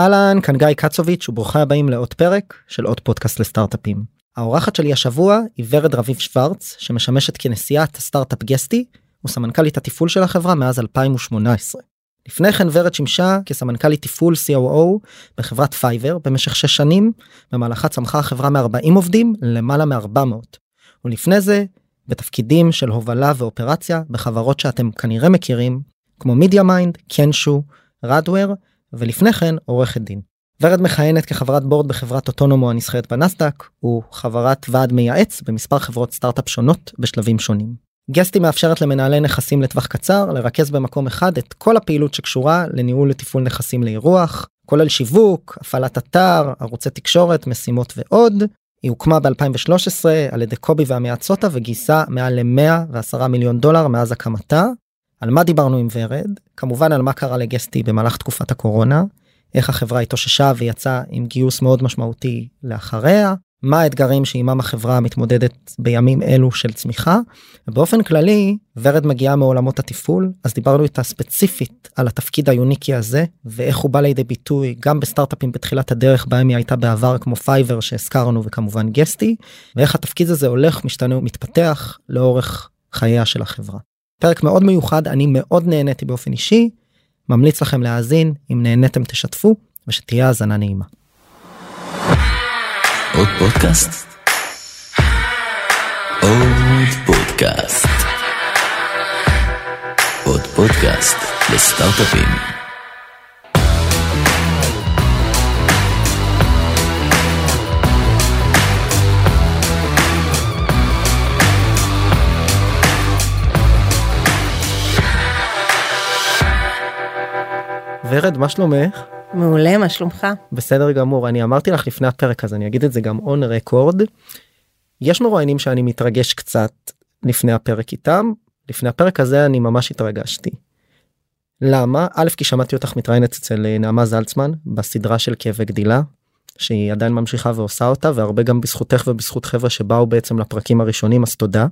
אהלן, כאן גיא קצוביץ' וברוכים הבאים לעוד פרק של עוד פודקאסט לסטארט-אפים. האורחת שלי השבוע היא ורד רביב שוורץ, שמשמשת כנשיאת הסטארט-אפ גסטי וסמנכ"לית התפעול של החברה מאז 2018. לפני כן ורד שימשה כסמנכ"לית תפעול COO בחברת פייבר במשך 6 שנים, במהלכה צמחה החברה מ-40 עובדים למעלה מ-400. ולפני זה, בתפקידים של הובלה ואופרציה בחברות שאתם כנראה מכירים, כמו מידיה מיינד, קנשו, רדוור, ולפני כן עורכת דין. ורד מכהנת כחברת board בחברת אוטונומו הנסחרת בנסדק, וחברת ועד מייעץ במספר חברות סטארט-אפ שונות בשלבים שונים. גסטי מאפשרת למנהלי נכסים לטווח קצר לרכז במקום אחד את כל הפעילות שקשורה לניהול ותפעול נכסים לאירוח, כולל שיווק, הפעלת אתר, ערוצי תקשורת, משימות ועוד. היא הוקמה ב-2013 על ידי קובי ואמיעד סוטו וגייסה מעל ל-110 מיליון דולר מאז הקמתה. על מה דיברנו עם ורד? כמובן על מה קרה לגסטי במהלך תקופת הקורונה, איך החברה התאוששה ויצאה עם גיוס מאוד משמעותי לאחריה, מה האתגרים שעימם החברה מתמודדת בימים אלו של צמיחה. באופן כללי ורד מגיעה מעולמות התפעול אז דיברנו איתה ספציפית על התפקיד היוניקי הזה ואיך הוא בא לידי ביטוי גם בסטארט-אפים בתחילת הדרך בהם היא הייתה בעבר כמו פייבר שהזכרנו וכמובן גסטי ואיך התפקיד הזה הולך משתנה ומתפתח לאורך חייה של החברה. פרק מאוד מיוחד אני מאוד נהניתי באופן אישי ממליץ לכם להאזין אם נהניתם תשתפו ושתהיה האזנה נעימה. עוד פודקאסט? עוד פודקאסט. עוד פודקאסט לסטארט-אפים. ורד מה שלומך? מעולה, מה שלומך? בסדר גמור אני אמרתי לך לפני הפרק אז אני אגיד את זה גם און רקורד. יש מרואיינים שאני מתרגש קצת לפני הפרק איתם לפני הפרק הזה אני ממש התרגשתי. למה? א' כי שמעתי אותך מתראיינת אצל אה, נעמה זלצמן בסדרה של כאבי גדילה שהיא עדיין ממשיכה ועושה אותה והרבה גם בזכותך ובזכות חבר'ה שבאו בעצם לפרקים הראשונים אז תודה.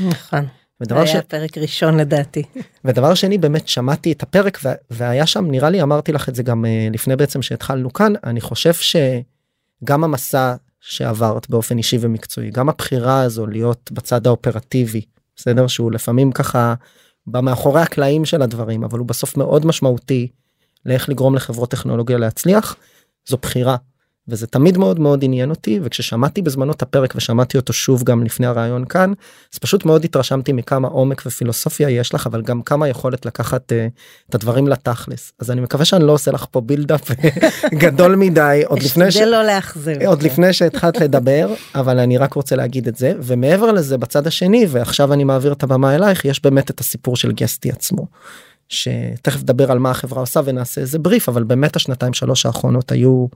נכון. ודבר זה היה פרק ראשון לדעתי. ודבר שני באמת שמעתי את הפרק ו- והיה שם נראה לי אמרתי לך את זה גם uh, לפני בעצם שהתחלנו כאן אני חושב שגם המסע שעברת באופן אישי ומקצועי גם הבחירה הזו להיות בצד האופרטיבי בסדר שהוא לפעמים ככה במאחורי הקלעים של הדברים אבל הוא בסוף מאוד משמעותי לאיך לגרום לחברות טכנולוגיה להצליח זו בחירה וזה תמיד מאוד מאוד עניין אותי וכששמעתי בזמנו את הפרק ושמעתי אותו שוב גם לפני הרעיון כאן אז פשוט מאוד התרשמתי מכמה עומק ופילוסופיה יש לך אבל גם כמה יכולת לקחת uh, את הדברים לתכלס אז אני מקווה שאני לא עושה לך פה בילדאפ גדול מדי עוד לפני ש... לא לאכזב עוד לפני שהתחלת לדבר אבל אני רק רוצה להגיד את זה ומעבר לזה בצד השני ועכשיו אני מעביר את הבמה אלייך יש באמת את הסיפור של גסטי עצמו. שתכף נדבר על מה החברה עושה ונעשה איזה בריף אבל באמת השנתיים שלוש האחרונות היו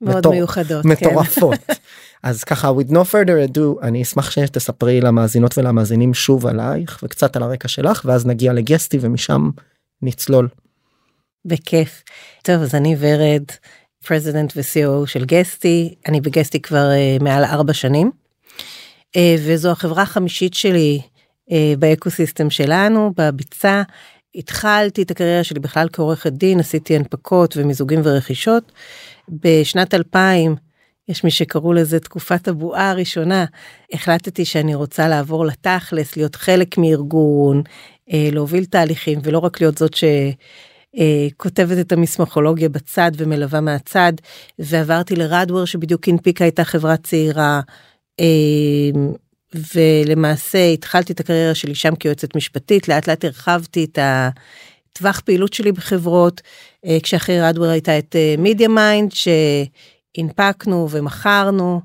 מאוד מטור... מיוחדות כן. מטורפות כן. אז ככה with no further ado אני אשמח שתספרי למאזינות ולמאזינים שוב עלייך וקצת על הרקע שלך ואז נגיע לגסטי ומשם נצלול. בכיף. טוב אז אני ורד president ו-COO של גסטי אני בגסטי כבר אה, מעל ארבע שנים אה, וזו החברה החמישית שלי אה, ב ecosystem שלנו בביצה. התחלתי את הקריירה שלי בכלל כעורכת דין עשיתי הנפקות ומיזוגים ורכישות. בשנת 2000 יש מי שקראו לזה תקופת הבועה הראשונה החלטתי שאני רוצה לעבור לתכלס להיות חלק מארגון אה, להוביל תהליכים ולא רק להיות זאת שכותבת את המסמכולוגיה בצד ומלווה מהצד ועברתי לרדוור שבדיוק הנפיקה הייתה חברה צעירה. אה, ולמעשה התחלתי את הקריירה שלי שם כיועצת משפטית לאט לאט הרחבתי את הטווח פעילות שלי בחברות אה, כשאחרי רדוור הייתה את מידיה מיינד שהנפקנו ומכרנו.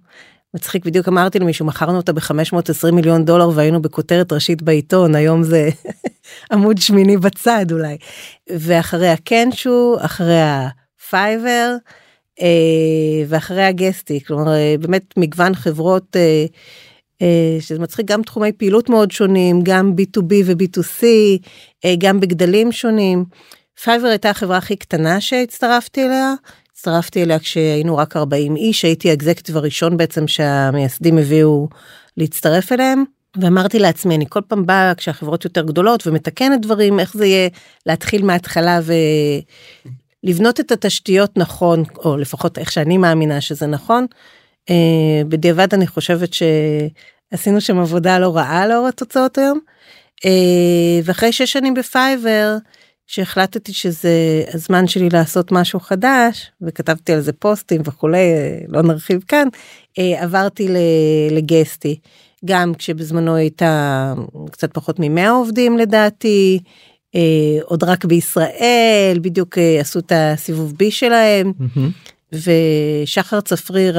מצחיק בדיוק אמרתי למישהו מכרנו אותה ב-520 מיליון דולר והיינו בכותרת ראשית בעיתון היום זה עמוד שמיני בצד אולי ואחריה קנשו אחריה פייבר אה, ואחריה גסטי כלומר אה, באמת מגוון חברות שזה מצחיק גם תחומי פעילות מאוד שונים גם b2b ו-b2c גם בגדלים שונים. פייבר הייתה החברה הכי קטנה שהצטרפתי אליה. הצטרפתי אליה כשהיינו רק 40 איש הייתי ה executive הראשון בעצם שהמייסדים הביאו להצטרף אליהם. ואמרתי לעצמי אני כל פעם באה כשהחברות יותר גדולות ומתקנת דברים איך זה יהיה להתחיל מההתחלה לבנות את התשתיות נכון, או לפחות איך שאני מאמינה שזה נכון. אה, בדיעבד אני חושבת שעשינו שם עבודה לא רעה לאור התוצאות היום. אה, ואחרי שש שנים בפייבר, שהחלטתי שזה הזמן שלי לעשות משהו חדש וכתבתי על זה פוסטים וכולי לא נרחיב כאן עברתי לגסטי גם כשבזמנו הייתה קצת פחות מ-100 עובדים לדעתי עוד רק בישראל בדיוק עשו את הסיבוב בי שלהם mm-hmm. ושחר צפריר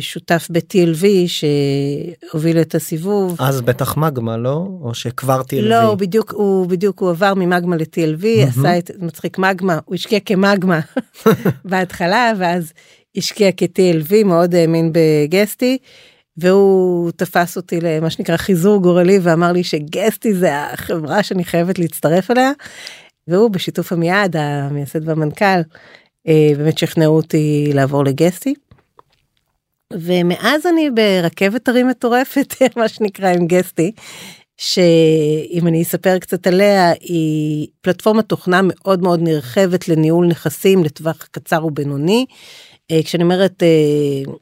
שותף ב-TLV שהוביל את הסיבוב. אז בטח מגמה לא? או שכבר TLV? לא, הוא בדיוק, הוא בדיוק, הוא עבר ממגמה ל-TLV, mm-hmm. עשה את, מצחיק מגמה, הוא השקיע כמגמה בהתחלה, ואז השקיע כ-TLV, מאוד האמין בגסטי, והוא תפס אותי למה שנקרא חיזור גורלי ואמר לי שגסטי זה החברה שאני חייבת להצטרף אליה, והוא בשיתוף עמיעד, המייסד והמנכ"ל, אה, באמת שכנעו אותי לעבור לגסטי. ומאז אני ברכבת הרים מטורפת מה שנקרא עם גסטי שאם אני אספר קצת עליה היא פלטפורמת תוכנה מאוד מאוד נרחבת לניהול נכסים לטווח קצר ובינוני. אה, כשאני אומרת אה,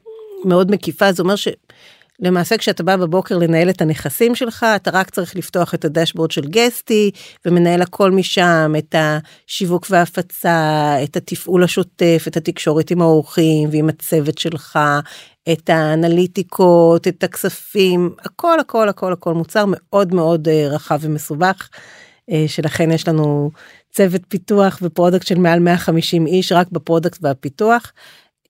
מאוד מקיפה זה אומר ש... למעשה כשאתה בא בבוקר לנהל את הנכסים שלך אתה רק צריך לפתוח את הדשבורד של גסטי ומנהל הכל משם את השיווק והפצה את התפעול השוטף את התקשורת עם האורחים ועם הצוות שלך את האנליטיקות את הכספים הכל הכל הכל הכל מוצר מאוד מאוד אה, רחב ומסובך אה, שלכן יש לנו צוות פיתוח ו product של מעל 150 איש רק ב product והפיתוח.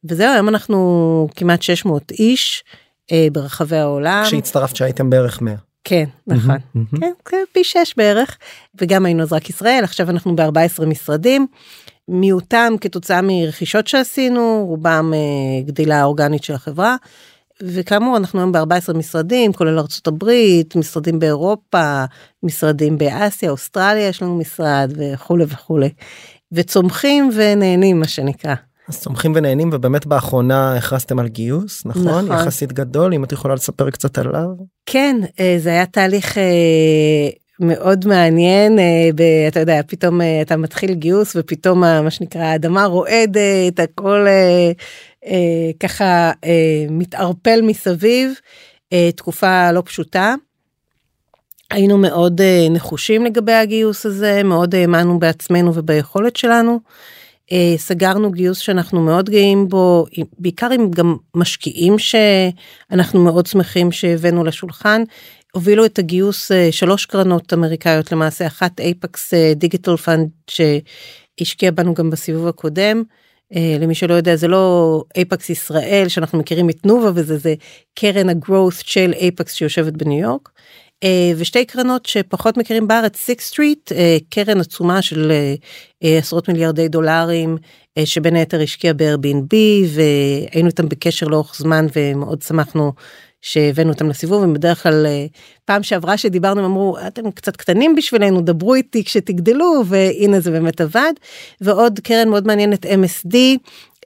וזהו היום אנחנו כמעט 600 איש. אה, ברחבי העולם. כשהצטרפת שהייתם בערך 100. כן נכון mm-hmm, mm-hmm. כן, כן פי 6 בערך וגם היינו אז רק ישראל עכשיו אנחנו ב-14 משרדים. מיעוטם כתוצאה מרכישות שעשינו רובם אה, גדילה אורגנית של החברה. וכאמור אנחנו היום ב-14 משרדים כולל ארצות הברית משרדים באירופה משרדים באסיה אוסטרליה יש לנו משרד וכולי וכולי וצומחים ונהנים מה שנקרא. אז צומחים ונהנים ובאמת באחרונה הכרזתם על גיוס נכון? נכון יחסית גדול אם את יכולה לספר קצת עליו. כן אה, זה היה תהליך אה, מאוד מעניין אה, אתה יודע פתאום אתה מתחיל גיוס ופתאום מה שנקרא האדמה רועדת הכל ככה מתערפל מסביב תקופה לא פשוטה. היינו מאוד נחושים לגבי הגיוס הזה מאוד האמנו בעצמנו וביכולת שלנו. אה, סגרנו גיוס שאנחנו מאוד גאים בו, בעיקר עם גם משקיעים שאנחנו מאוד שמחים שהבאנו לשולחן. הובילו את הגיוס אה, שלוש קרנות אמריקאיות למעשה, אחת Apax Digital Fund שהשקיע בנו גם בסיבוב הקודם. אה, למי שלא יודע זה לא Apax ישראל שאנחנו מכירים את נובה וזה זה קרן ה growth של Apax שיושבת בניו יורק. אה, ושתי קרנות שפחות מכירים בארץ Sixth Street אה, קרן עצומה של אה, עשרות מיליארדי דולרים שבין היתר השקיע ב-Airbnb והיינו איתם בקשר לאורך זמן ומאוד שמחנו שהבאנו אותם לסיבוב ובדרך כלל פעם שעברה שדיברנו אמרו אתם קצת קטנים בשבילנו דברו איתי כשתגדלו והנה זה באמת עבד ועוד קרן מאוד מעניינת MSD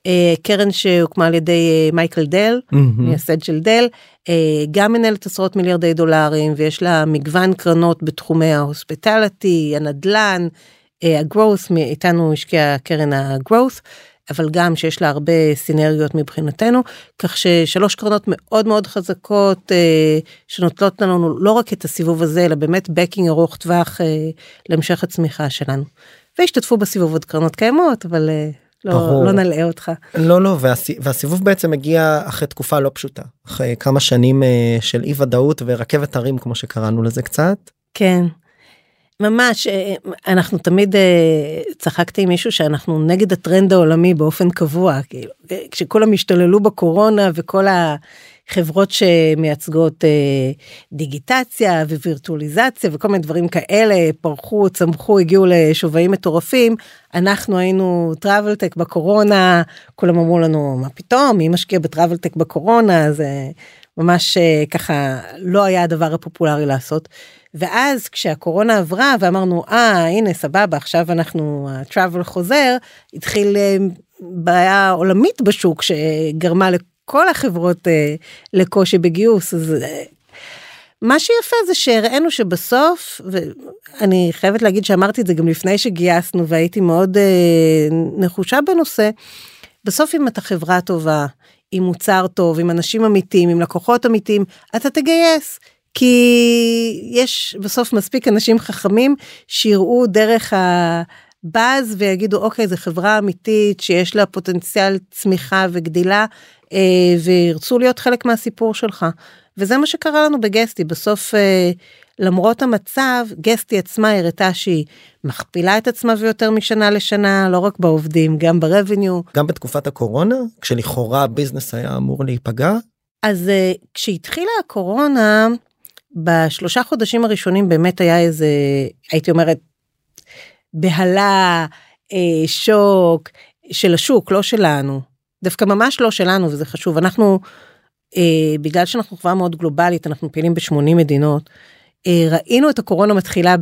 אה, קרן שהוקמה על ידי אה, מייקל דל, מייסד של דל, אה, גם מנהלת עשרות מיליארדי דולרים ויש לה מגוון קרנות בתחומי ה hospitality, הנדל"ן, ה growth, איתנו השקיעה קרן ה growth. אבל גם שיש לה הרבה סינרגיות מבחינתנו כך ששלוש קרנות מאוד מאוד חזקות אה, שנותנות לנו לא רק את הסיבוב הזה אלא באמת backing ארוך טווח אה, להמשך הצמיחה שלנו. והשתתפו בסיבוב עוד קרנות קיימות אבל אה, לא, לא נלאה אותך. לא לא והסי, והסיבוב בעצם מגיע אחרי תקופה לא פשוטה אחרי כמה שנים אה, של אי ודאות ורכבת הרים כמו שקראנו לזה קצת. כן. ממש אה, אנחנו תמיד אה, צחקתי עם מישהו שאנחנו נגד הטרנד העולמי באופן קבוע כאילו כשכולם השתוללו בקורונה וכל ה... חברות שמייצגות אה, דיגיטציה ווירטואליזציה וכל מיני דברים כאלה פרחו צמחו הגיעו לשווים מטורפים אנחנו היינו travel tech בקורונה כולם אמרו לנו מה פתאום מי משקיע ב travel tech בקורונה זה ממש אה, ככה לא היה הדבר הפופולרי לעשות. ואז כשהקורונה עברה ואמרנו אה הנה סבבה עכשיו אנחנו ה travel חוזר התחיל אה, בעיה עולמית בשוק שגרמה כל החברות אה, לקושי בגיוס אז אה, מה שיפה זה שהראינו שבסוף, ואני חייבת להגיד שאמרתי את זה גם לפני שגייסנו והייתי מאוד אה, נחושה בנושא, בסוף אם אתה חברה טובה, עם מוצר טוב, עם אנשים אמיתיים, עם לקוחות אמיתיים, אתה תגייס. כי יש בסוף מספיק אנשים חכמים שיראו דרך הבאז ויגידו אוקיי זו חברה אמיתית שיש לה פוטנציאל צמיחה וגדילה אה, וירצו להיות חלק מהסיפור שלך. וזה מה שקרה לנו בגסטי בסוף אה, למרות המצב גסטי עצמה הראתה שהיא מכפילה את עצמה ויותר משנה לשנה לא רק בעובדים גם ברבניו. גם בתקופת הקורונה כשלכאורה הביזנס היה אמור להיפגע. אז אה, כשהתחילה הקורונה בשלושה חודשים הראשונים באמת היה איזה הייתי אומרת בהלה אה, שוק של השוק לא שלנו דווקא ממש לא שלנו וזה חשוב אנחנו אה, בגלל שאנחנו חברה מאוד גלובלית אנחנו פעילים ב-80 מדינות. אה, ראינו את הקורונה מתחילה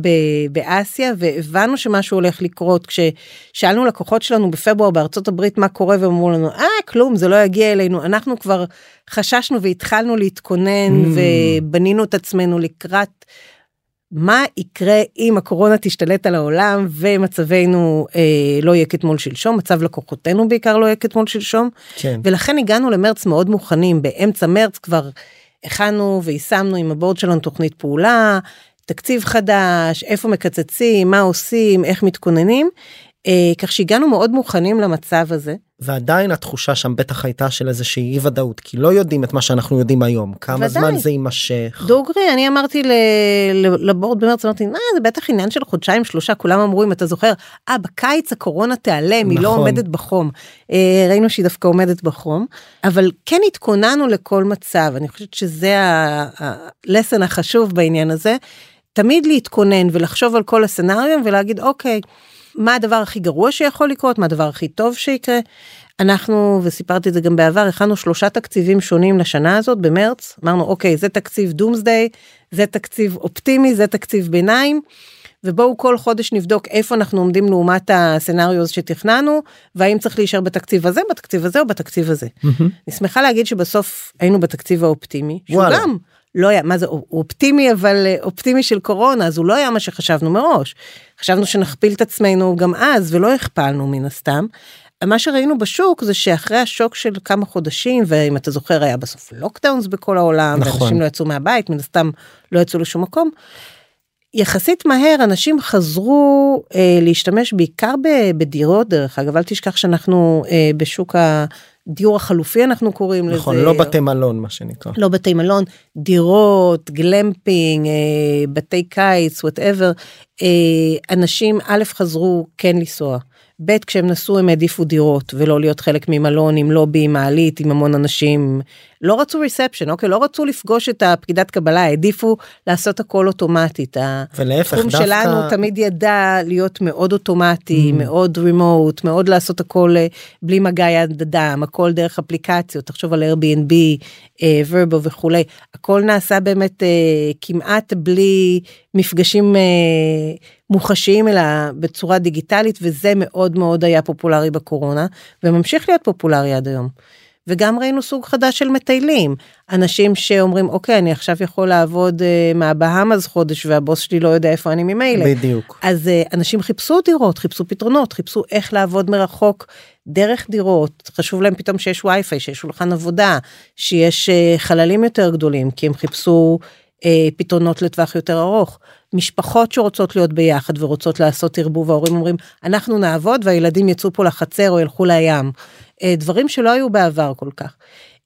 באסיה והבנו שמשהו הולך לקרות כששאלנו לקוחות שלנו בפברואר בארצות הברית מה קורה והם אמרו לנו אה כלום זה לא יגיע אלינו אנחנו כבר חששנו והתחלנו להתכונן mm. ובנינו את עצמנו לקראת מה יקרה אם הקורונה תשתלט על העולם ומצבנו אה, לא יהיה כתמול שלשום מצב לקוחותינו בעיקר לא יהיה כתמול שלשום כן. ולכן הגענו למרץ מאוד מוכנים באמצע מרץ כבר הכנו ויישמנו עם הבורד שלנו תוכנית פעולה תקציב חדש איפה מקצצים מה עושים איך מתכוננים אה, כך שהגענו מאוד מוכנים למצב הזה. ועדיין התחושה שם בטח הייתה של איזושהי אי ודאות כי לא יודעים את מה שאנחנו יודעים היום כמה ודאי. זמן זה יימשך. דוגרי אני אמרתי לבורד במרץ אמרתי מה זה בטח עניין של חודשיים שלושה כולם אמרו אם אתה זוכר אה בקיץ הקורונה תיעלם נכון. היא לא נכון. עומדת בחום אה, ראינו שהיא דווקא עומדת בחום אבל כן התכוננו לכל מצב אני חושבת שזה הלסן החשוב בעניין הזה תמיד להתכונן ולחשוב על כל הסצנריום ולהגיד אוקיי. מה הדבר הכי גרוע שיכול לקרות, מה הדבר הכי טוב שיקרה. אנחנו, וסיפרתי את זה גם בעבר, הכנו שלושה תקציבים שונים לשנה הזאת במרץ, אמרנו אוקיי זה תקציב דומסדיי, זה תקציב אופטימי, זה תקציב ביניים. ובואו כל חודש נבדוק איפה אנחנו עומדים לעומת הסצנריוז שתכננו והאם צריך להישאר בתקציב הזה בתקציב הזה או בתקציב הזה. Mm-hmm. אני שמחה להגיד שבסוף היינו בתקציב האופטימי שהוא גם לא היה, מה זה, הוא אופטימי אבל אה, אופטימי של קורונה, אז הוא לא היה מה שחשבנו מראש. חשבנו שנכפיל את עצמנו גם אז ולא הכפלנו מן הסתם. מה שראינו בשוק זה שאחרי השוק של כמה חודשים ואם אתה זוכר היה בסוף לוקדאונס בכל העולם נכון. ואנשים לא יצאו מהבית מן הסתם לא יצאו לשום מקום. יחסית מהר אנשים חזרו אה, להשתמש בעיקר בדירות דרך אגב אל תשכח שאנחנו אה, בשוק הדיור החלופי אנחנו קוראים נכון, לזה. נכון, לא בתי מלון מה שנקרא. לא בתי מלון, דירות, גלמפינג, אה, בתי קיץ, whatever. אה, אנשים א' חזרו כן לנסוע. ב' כשהם נסעו הם העדיפו דירות ולא להיות חלק ממלון עם לובי עם מעלית עם המון אנשים לא רצו ריספשן אוקיי לא רצו לפגוש את הפקידת קבלה העדיפו לעשות הכל אוטומטית. ולהפך דווקא שלנו תמיד ידע להיות מאוד אוטומטי mm. מאוד רימוט מאוד לעשות הכל אה, בלי מגע יד אדם הכל דרך אפליקציות תחשוב על Airbnb ורבו uh, וכולי הכל נעשה באמת uh, כמעט בלי מפגשים מוחשיים אלא בצורה דיגיטלית וזה מאוד מאוד היה פופולרי בקורונה וממשיך להיות פופולרי עד היום. וגם ראינו סוג חדש של מטיילים. אנשים שאומרים אוקיי אני עכשיו יכול לעבוד uh, מהבהאמאז חודש והבוס שלי לא יודע איפה אני ממילא. בדיוק. אז uh, אנשים חיפשו דירות חיפשו פתרונות חיפשו איך לעבוד מרחוק דרך דירות. חשוב להם פתאום שיש וי-פיי שיש שולחן עבודה שיש uh, חללים יותר גדולים כי הם חיפשו uh, פתרונות לטווח יותר ארוך משפחות שרוצות להיות ביחד ורוצות לעשות ערבוב ההורים אומרים אנחנו נעבוד והילדים יצאו פה לחצר או ילכו לים אה, דברים שלא היו בעבר כל כך.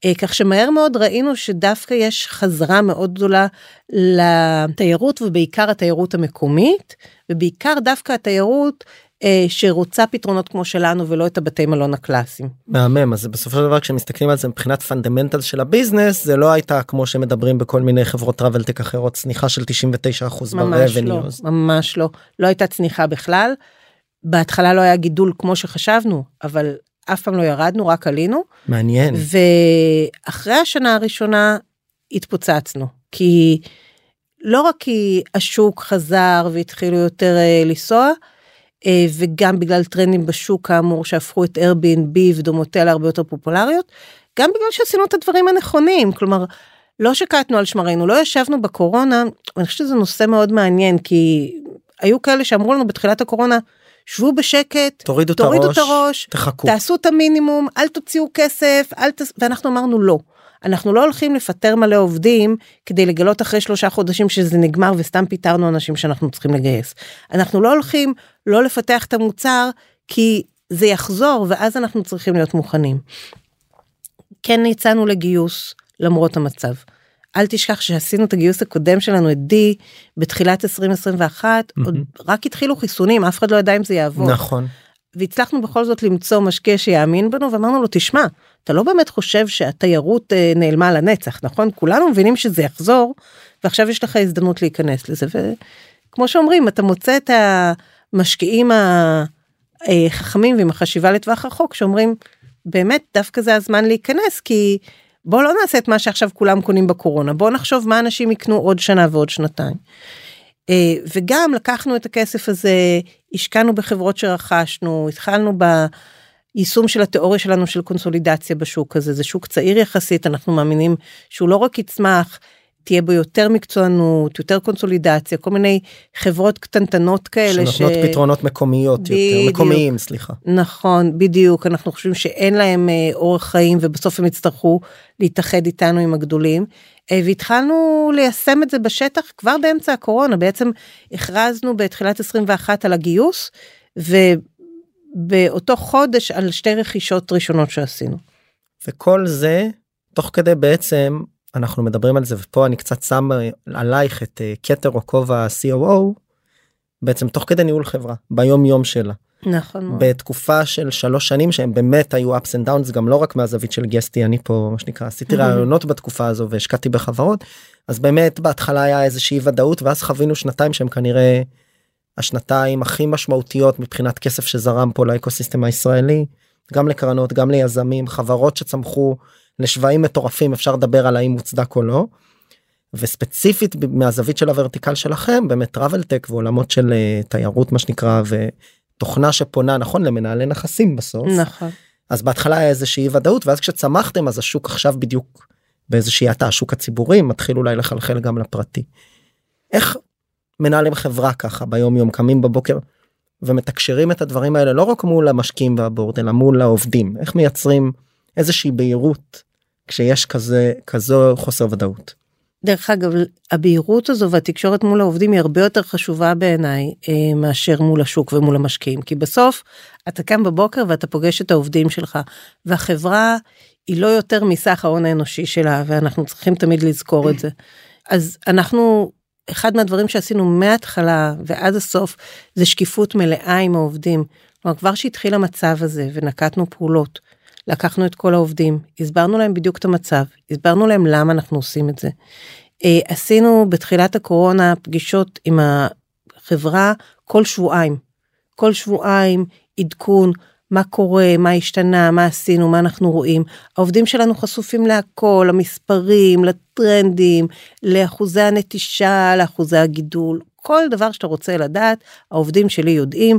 אה, כך שמהר מאוד ראינו שדווקא יש חזרה מאוד גדולה לתיירות ובעיקר התיירות המקומית ובעיקר דווקא התיירות אה, שרוצה פתרונות כמו שלנו ולא את הבתי מלון הקלאסיים. מהמם אז בסופו של דבר כשמסתכלים על זה מבחינת fundamental של ה business זה לא הייתה כמו שמדברים בכל מיני חברות travel tech אחרות צניחה של 99 אחוז ממש לא ממש לא לא הייתה צניחה בכלל. בהתחלה לא היה גידול כמו שחשבנו אבל אף פעם לא ירדנו רק עלינו. מעניין. ואחרי השנה הראשונה התפוצצנו כי לא רק כי השוק חזר והתחילו יותר uh, לנסוע. אה, וגם בגלל טרנדים בשוק כאמור שהפכו את Airbnb ודומותיה להרבה יותר פופולריות, גם בגלל שעשינו את הדברים הנכונים, כלומר לא שקטנו על שמרינו, לא ישבנו בקורונה, אני חושבת שזה נושא מאוד מעניין, כי היו כאלה שאמרו לנו בתחילת הקורונה, שבו בשקט, תורידו, תורידו את הראש, תחכו. תעשו את המינימום, אל תוציאו כסף, אל ת... ואנחנו אמרנו לא. אנחנו לא הולכים לפטר מלא עובדים כדי לגלות אחרי שלושה חודשים שזה נגמר וסתם פיטרנו אנשים שאנחנו צריכים לגייס. אנחנו לא הולכים לא לפתח את המוצר כי זה יחזור ואז אנחנו צריכים להיות מוכנים. כן יצאנו לגיוס למרות המצב. אל תשכח שעשינו את הגיוס הקודם שלנו את די בתחילת 2021 mm-hmm. עוד רק התחילו חיסונים אף אחד לא ידע אם זה יעבור. נכון. והצלחנו בכל זאת למצוא משקיע שיאמין בנו ואמרנו לו תשמע אתה לא באמת חושב שהתיירות אה, נעלמה לנצח נכון כולנו מבינים שזה יחזור ועכשיו יש לך הזדמנות להיכנס לזה וכמו שאומרים אתה מוצא את המשקיעים החכמים ועם החשיבה לטווח רחוק שאומרים באמת דווקא זה הזמן להיכנס כי בוא לא נעשה את מה שעכשיו כולם קונים בקורונה בוא נחשוב מה אנשים יקנו עוד שנה ועוד שנתיים. אה, וגם לקחנו את הכסף הזה השקענו בחברות שרכשנו התחלנו ביישום של התיאוריה שלנו של קונסולידציה בשוק הזה זה שוק צעיר יחסית אנחנו מאמינים שהוא לא רק יצמח תהיה בו יותר מקצוענות יותר קונסולידציה כל מיני חברות קטנטנות כאלה שנותנות ש... פתרונות מקומיות בדיוק, יותר מקומיים סליחה. נכון בדיוק אנחנו חושבים שאין להם אה, אורח חיים ובסוף הם יצטרכו להתאחד איתנו עם הגדולים והתחלנו ליישם את זה בשטח כבר באמצע הקורונה בעצם הכרזנו בתחילת 21 על הגיוס ובאותו חודש על שתי רכישות ראשונות שעשינו. וכל זה תוך כדי בעצם אנחנו מדברים על זה ופה אני קצת שם עלייך את אה, כתר או כובע COO בעצם תוך כדי ניהול חברה ביום יום שלה. נכון בתקופה של שלוש שנים שהם באמת היו ups and downs גם לא רק מהזווית של גסטי אני פה מה שנקרא עשיתי רעיונות בתקופה הזו והשקעתי בחברות אז באמת בהתחלה היה איזושהי ודאות ואז חווינו שנתיים שהם כנראה השנתיים הכי משמעותיות מבחינת כסף שזרם פה לאקוסיסטם הישראלי גם לקרנות גם ליזמים חברות שצמחו לשווים מטורפים אפשר לדבר על האם מוצדק או לא. וספציפית מהזווית של הוורטיקל שלכם באמת טראבל טק ועולמות של uh, תיירות מה שנקרא ותוכנה שפונה נכון למנהלי נכסים בסוף נכון אז בהתחלה היה איזושהי ודאות ואז כשצמחתם אז השוק עכשיו בדיוק באיזושהי האטה השוק הציבורי מתחיל אולי לחלחל גם לפרטי. איך מנהלים חברה ככה ביום יום קמים בבוקר ומתקשרים את הדברים האלה לא רק מול המשקיעים והבורד אלא מול העובדים איך מייצרים איזושהי בהירות כשיש כזה כזו חוסר ודאות. דרך אגב הבהירות הזו והתקשורת מול העובדים היא הרבה יותר חשובה בעיניי אה, מאשר מול השוק ומול המשקיעים כי בסוף אתה קם בבוקר ואתה פוגש את העובדים שלך והחברה היא לא יותר מסך ההון האנושי שלה ואנחנו צריכים תמיד לזכור את זה. אז אנחנו אחד מהדברים שעשינו מההתחלה ועד הסוף זה שקיפות מלאה עם העובדים. כלומר כבר שהתחיל המצב הזה ונקטנו פעולות לקחנו את כל העובדים, הסברנו להם בדיוק את המצב, הסברנו להם למה אנחנו עושים את זה. אה, עשינו בתחילת הקורונה פגישות עם החברה כל שבועיים. כל שבועיים עדכון מה קורה, מה השתנה, מה עשינו, מה אנחנו רואים. העובדים שלנו חשופים להכל, למספרים, לטרנדים, לאחוזי הנטישה, לאחוזי הגידול, כל דבר שאתה רוצה לדעת, העובדים שלי יודעים.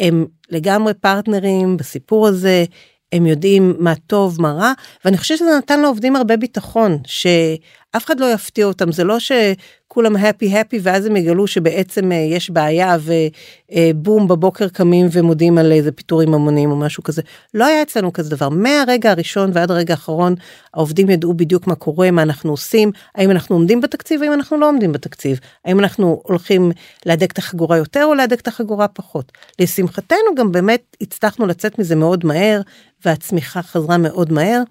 הם לגמרי פרטנרים בסיפור הזה, הם יודעים מה טוב מה רע ואני חושבת שזה נתן לעובדים הרבה ביטחון שאף אחד לא יפתיע אותם. זה לא שכולם הפי הפי ואז הם יגלו שבעצם אה, יש בעיה ובום בבוקר קמים ומודים על איזה פיטורים המוניים או משהו כזה לא היה אצלנו כזה דבר מהרגע הראשון ועד הרגע האחרון העובדים ידעו בדיוק מה קורה מה אנחנו עושים האם אנחנו עומדים בתקציב האם אנחנו לא עומדים בתקציב האם אנחנו הולכים להדק את החגורה יותר או להדק את החגורה פחות לשמחתנו גם באמת הצלחנו לצאת מזה מאוד מהר והצמיחה חזרה מאוד מהר.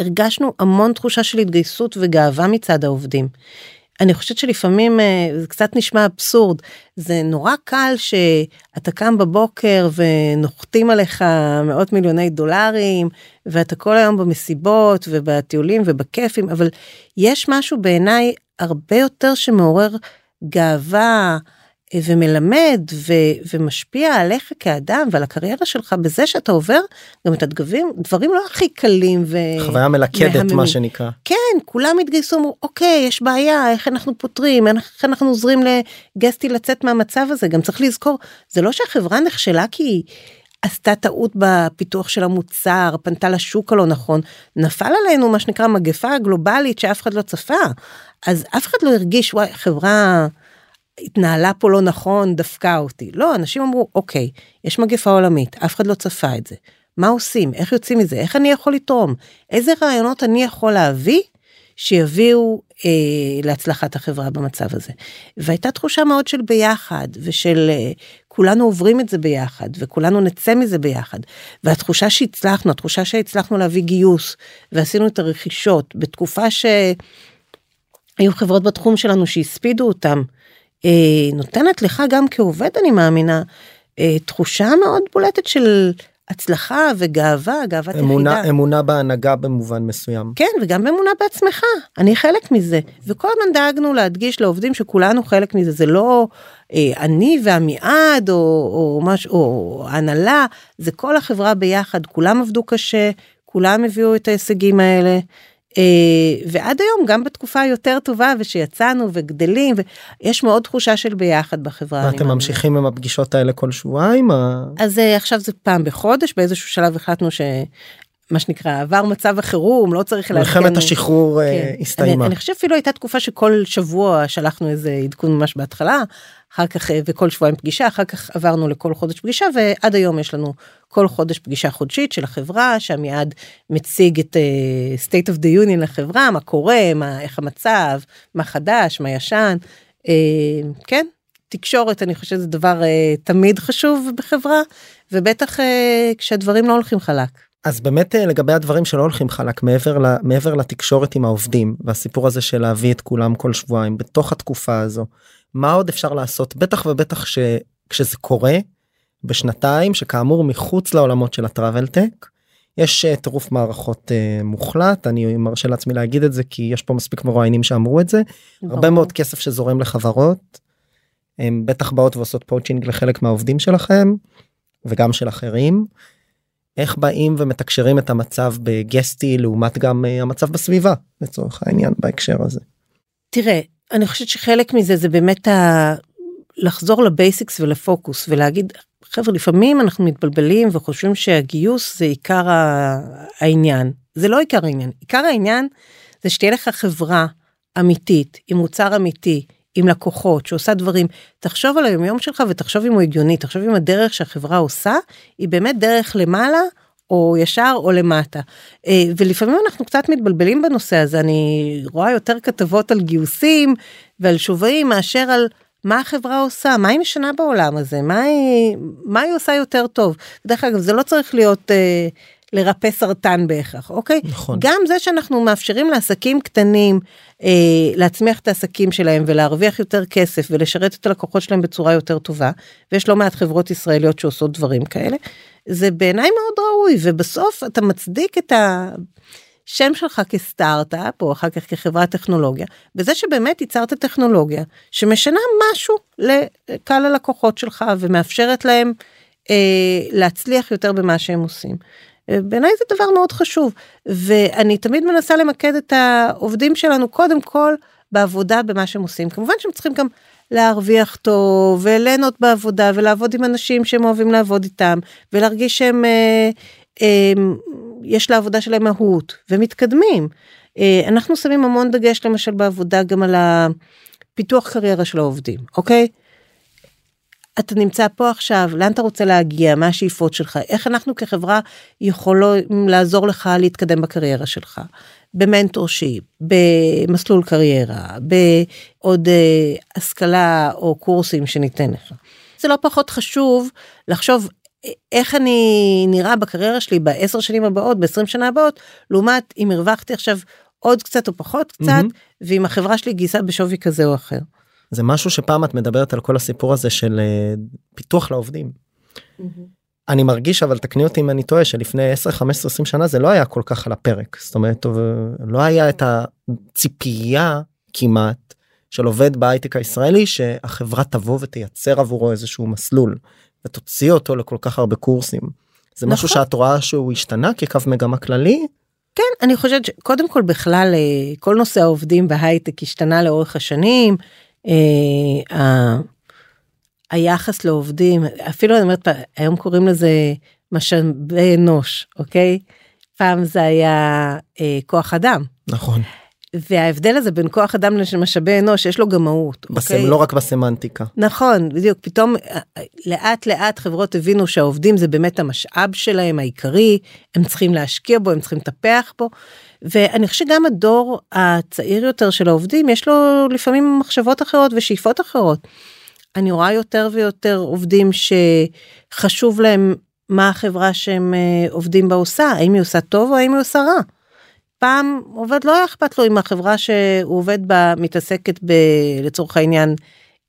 והרגשנו המון תחושה של התגייסות וגאווה מצד העובדים. אני חושבת שלפעמים אה, זה קצת נשמע אבסורד זה נורא קל שאתה קם בבוקר ונוחתים עליך מאות מיליוני דולרים ואתה כל היום במסיבות ובטיולים ובכיפים אבל יש משהו בעיניי הרבה יותר שמעורר גאווה ומלמד ו, ומשפיע עליך כאדם ועל הקריירה שלך בזה שאתה עובר גם את הדגבים דברים לא הכי קלים ו... חוויה מלכדת מהממים. מה שנקרא. כן כולם התגייסו אמרו אוקיי יש בעיה איך אנחנו פותרים איך אנחנו עוזרים לגסטי לצאת מהמצב הזה גם צריך לזכור זה לא שהחברה נכשלה כי עשתה טעות בפיתוח של המוצר, פנתה לשוק הלא נכון, נפל עלינו מה שנקרא מגפה גלובלית שאף אחד לא צפה. אז אף אחד לא הרגיש, וואי, חברה התנהלה פה לא נכון, דפקה אותי. לא, אנשים אמרו, אוקיי, יש מגפה עולמית, אף אחד לא צפה את זה. מה עושים? איך יוצאים מזה? איך אני יכול לתרום? איזה רעיונות אני יכול להביא שיביאו אה, להצלחת החברה במצב הזה. והייתה תחושה מאוד של ביחד ושל אה, כולנו עוברים את זה ביחד וכולנו נצא מזה ביחד. והתחושה שהצלחנו, התחושה שהצלחנו להביא גיוס ועשינו את הרכישות בתקופה שהיו חברות בתחום שלנו שהספידו אותם, נותנת לך גם כעובד אני מאמינה אה, תחושה מאוד בולטת של הצלחה וגאווה, גאוות אמונה, יחידה. אמונה בהנהגה במובן מסוים. כן, וגם אמונה בעצמך, אני חלק מזה. וכל הזמן דאגנו להדגיש לעובדים שכולנו חלק מזה, זה לא אה, אני ועמיעד או, או משהו, או הנהלה, זה כל החברה ביחד, כולם עבדו קשה, כולם הביאו את ההישגים האלה. אה, ועד היום גם בתקופה היותר טובה ושיצאנו וגדלים ויש מאוד תחושה של ביחד בחברה. ואתם. ממשיכים עם הפגישות האלה כל שבועיים? אז אה, עכשיו זה פעם בחודש באיזשהו שלב החלטנו ש... מה שנקרא עבר מצב החירום לא צריך מלחמת השחרור אה, כן. הסתיימה. אני, אני חושב אפילו הייתה תקופה שכל שבוע שלחנו איזה עדכון ממש בהתחלה אחר כך אה, וכל שבועיים פגישה אחר כך עברנו לכל חודש פגישה ועד היום יש לנו כל חודש פגישה חודשית של החברה שעמיעד מציג את uh, state of the union לחברה מה קורה מה איך המצב מה חדש מה ישן uh, כן תקשורת אני חושבת זה דבר uh, תמיד חשוב בחברה ובטח uh, כשהדברים לא הולכים חלק. אז באמת לגבי הדברים שלא הולכים חלק מעבר ל, מעבר לתקשורת עם העובדים והסיפור הזה של להביא את כולם כל שבועיים בתוך התקופה הזו מה עוד אפשר לעשות בטח ובטח ש, כשזה קורה בשנתיים שכאמור מחוץ לעולמות של הטראבל טק. יש אה, טירוף מערכות uh, מוחלט אני מרשה לעצמי להגיד את זה כי יש פה מספיק מרואיינים שאמרו את זה הרבה ברור. מאוד כסף שזורם לחברות. הם בטח באות ועושות poaching לחלק מהעובדים שלכם וגם של אחרים. איך באים ומתקשרים את המצב ב Guesty לעומת גם אה, המצב בסביבה לצורך העניין בהקשר הזה. תראה, אני חושבת שחלק מזה זה באמת ה... לחזור ל basics ולפוקוס ולהגיד, חבר'ה, לפעמים אנחנו מתבלבלים וחושבים שהגיוס זה עיקר. העניין. זה לא עיקר העניין. עיקר העניין זה שתהיה לך חברה אמיתית, עם מוצר אמיתי, עם לקוחות, שעושה דברים. תחשוב על היומיום שלך ותחשוב אם הוא הגיוני, תחשוב אם הדרך שהחברה עושה היא באמת דרך למעלה או ישר או למטה. אה, ולפעמים אנחנו קצת מתבלבלים בנושא הזה, אני רואה יותר כתבות על גיוסים ועל שווים מאשר על מה החברה עושה, מה היא משנה בעולם הזה, מה היא, מה היא עושה יותר טוב. דרך אגב, זה לא צריך להיות אה, לרפא סרטן בהכרח, אוקיי? נכון. גם זה שאנחנו מאפשרים לעסקים קטנים אה, להצמיח את העסקים שלהם ולהרוויח יותר כסף ולשרת את הלקוחות שלהם בצורה יותר טובה, ויש לא מעט חברות ישראליות שעושות דברים כאלה, זה בעיניי מאוד ראוי, ובסוף אתה מצדיק את השם שלך כסטארט-אפ, או אחר כך כחברת טכנולוגיה, בזה שבאמת ייצרת טכנולוגיה שמשנה משהו לקהל הלקוחות שלך ומאפשרת להם אה, להצליח יותר במה שהם עושים. אה, בעיניי זה דבר מאוד חשוב ואני תמיד מנסה למקד את העובדים שלנו קודם כל בעבודה במה שהם עושים כמובן שהם צריכים גם להרוויח טוב וליהנות בעבודה ולעבוד עם אנשים שהם אוהבים לעבוד איתם ולהרגיש שהם אה, אה, יש לעבודה שלהם מהות ומתקדמים. אה, אנחנו שמים המון דגש למשל בעבודה גם על הפיתוח קריירה של העובדים אוקיי. אתה נמצא פה עכשיו לאן אתה רוצה להגיע מה השאיפות שלך איך אנחנו כחברה יכולים לעזור לך להתקדם בקריירה שלך במנטורשיפ במסלול קריירה בעוד אה, השכלה או קורסים שניתן לך. זה לא פחות חשוב לחשוב אה, איך אני נראה בקריירה שלי בעשר שנים הבאות בעשרים שנה הבאות לעומת אם הרווחתי עכשיו עוד קצת או פחות קצת מהמם. ואם החברה שלי גייסה בשווי כזה או אחר. זה משהו שפעם את מדברת על כל הסיפור הזה של אה, פיתוח לעובדים. אני מרגיש אבל תקני אותי אם אני טועה שלפני 10 15 20 שנה זה לא היה כל כך על הפרק זאת אומרת טוב, לא היה את הציפייה כמעט של עובד בהייטק הישראלי שהחברה תבוא ותייצר עבורו איזשהו מסלול ותוציא אותו לכל כך הרבה קורסים. זה משהו נכון. שאת רואה שהוא השתנה כקו מגמה כללי כן, אני חושבת שקודם כל בכלל אה, כל נושא העובדים בהייטק השתנה לאורך השנים. אה, היחס לעובדים, אפילו אני אומרת, היום קוראים לזה משאבי אנוש, אוקיי? פעם זה היה אה, כוח אדם. נכון. וההבדל הזה בין כוח אדם למשאבי אנוש יש לו גם מהות. בסם, אוקיי? לא רק בסמנטיקה. נכון, בדיוק, פתאום אה, לאט לאט חברות הבינו שהעובדים זה באמת המשאב שלהם העיקרי, הם צריכים להשקיע בו, הם צריכים לטפח בו, ואני חושבת שגם הדור הצעיר יותר של העובדים, יש לו לפעמים מחשבות אחרות ושאיפות אחרות. אני רואה יותר ויותר עובדים שחשוב להם מה החברה שהם אה, עובדים בה עושה, האם היא עושה טוב או האם היא עושה רע. פעם עובד לא היה אכפת לו אם החברה שהוא עובד בה מתעסקת ב... לצורך העניין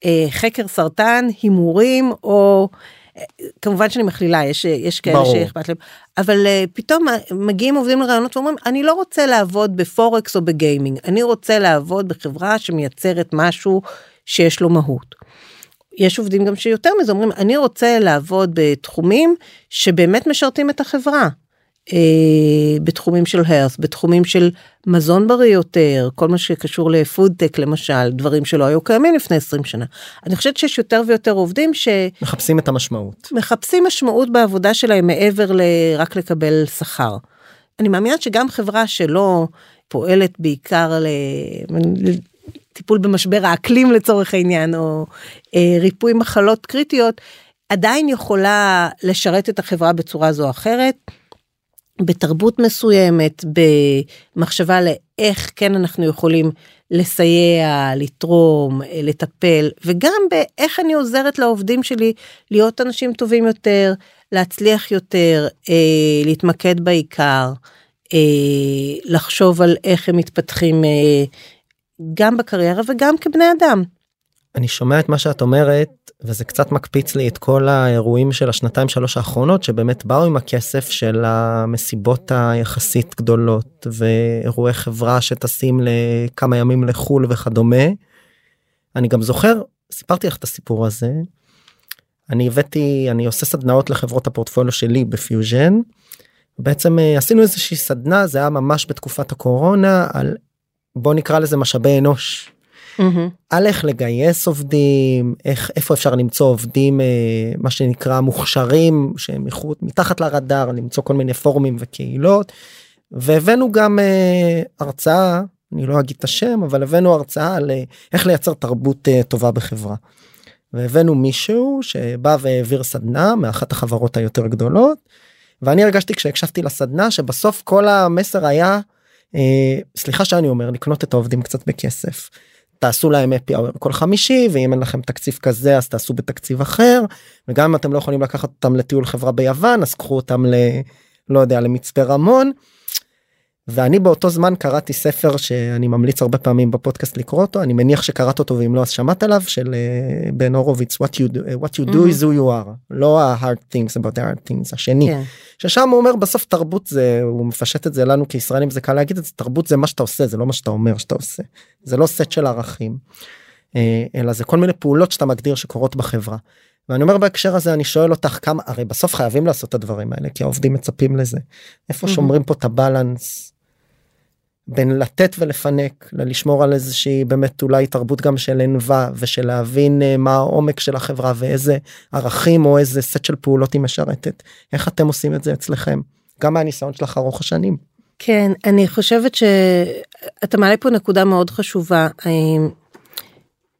אה, חקר סרטן, הימורים או אה, כמובן שאני מכלילה יש יש כאלה ברור. שאכפת להם אבל אה, פתאום מגיעים עובדים לרעיונות ואומרים אני לא רוצה לעבוד בפורקס או בגיימינג אני רוצה לעבוד בחברה שמייצרת משהו שיש לו מהות. יש עובדים גם שיותר מזה אומרים אני רוצה לעבוד בתחומים שבאמת משרתים את החברה. אה, בתחומים של הרס בתחומים של מזון בריא יותר כל מה שקשור לפודטק למשל דברים שלא היו קיימים לפני 20 שנה. אני חושבת שיש יותר ויותר עובדים מחפשים את המשמעות. שמחפשים משמעות בעבודה שלהם מעבר לרק לקבל שכר. אני מאמינה שגם חברה שלא פועלת בעיקר לטיפול במשבר האקלים לצורך העניין או אה, ריפוי מחלות קריטיות עדיין יכולה לשרת את החברה בצורה זו או אחרת. בתרבות מסוימת, במחשבה לאיך כן אנחנו יכולים לסייע, לתרום, לטפל, וגם באיך אני עוזרת לעובדים שלי להיות אנשים טובים יותר, להצליח יותר, אה, להתמקד בעיקר, אה, לחשוב על איך הם מתפתחים אה, גם בקריירה וגם כבני אדם. אני שומע את מה שאת אומרת וזה קצת מקפיץ לי את כל האירועים של השנתיים שלוש האחרונות שבאמת באו עם הכסף של המסיבות היחסית גדולות ואירועי חברה שטסים לכמה ימים לחו"ל וכדומה. אני גם זוכר סיפרתי לך את הסיפור הזה. אני הבאתי אני עושה סדנאות לחברות הפורטפוליו שלי בפיוז'ן. בעצם אה, עשינו איזושהי סדנה זה היה ממש בתקופת הקורונה על בוא נקרא לזה משאבי אנוש על איך לגייס עובדים איך איפה אפשר למצוא עובדים אה, מה שנקרא מוכשרים שהם מחוץ מתחת לרדאר למצוא כל מיני פורומים וקהילות. והבאנו גם אה, הרצאה אני לא אגיד את השם אבל הבאנו הרצאה על אה, איך לייצר תרבות טובה בחברה. והבאנו מישהו שבא והעביר סדנה מאחת החברות היותר גדולות. ואני הרגשתי כשהקשבתי לסדנה שבסוף כל המסר היה אה, סליחה שאני אומר לקנות את העובדים קצת בכסף. תעשו להם אפי אאואר כל חמישי ואם אין לכם תקציב כזה אז תעשו בתקציב אחר וגם אם אתם לא יכולים לקחת אותם לטיול חברה ביוון אז קחו אותם ל... לא יודע למצפה רמון. ואני באותו זמן קראתי ספר שאני ממליץ הרבה פעמים בפודקאסט לקרוא אותו אני מניח שקראת אותו ואם לא אז שמעת עליו של uh, בן הורוביץ what you do what you do mm-hmm. is who you are לא ה-hard things about the hard things השני כן. ששם הוא אומר בסוף תרבות זה הוא מפשט את זה לנו כישראלים זה קל להגיד את זה תרבות זה מה שאתה עושה זה לא מה שאתה אומר שאתה עושה זה לא סט של ערכים אה, אלא זה כל מיני פעולות שאתה מגדיר שקורות בחברה. ואני אומר בהקשר הזה אני שואל אותך כמה הרי בסוף חייבים לעשות את הדברים האלה כי העובדים מצפים לזה איפה. שומרים פה את הבלנס בין לתת ולפנק ללשמור על איזושהי באמת אולי תרבות גם של ענווה ושל להבין אה, מה העומק של החברה ואיזה ערכים או איזה סט של פעולות היא משרתת איך אתם עושים את זה אצלכם גם מהניסיון שלך ארוך השנים. כן אני חושבת שאתה מעלה פה נקודה מאוד חשובה.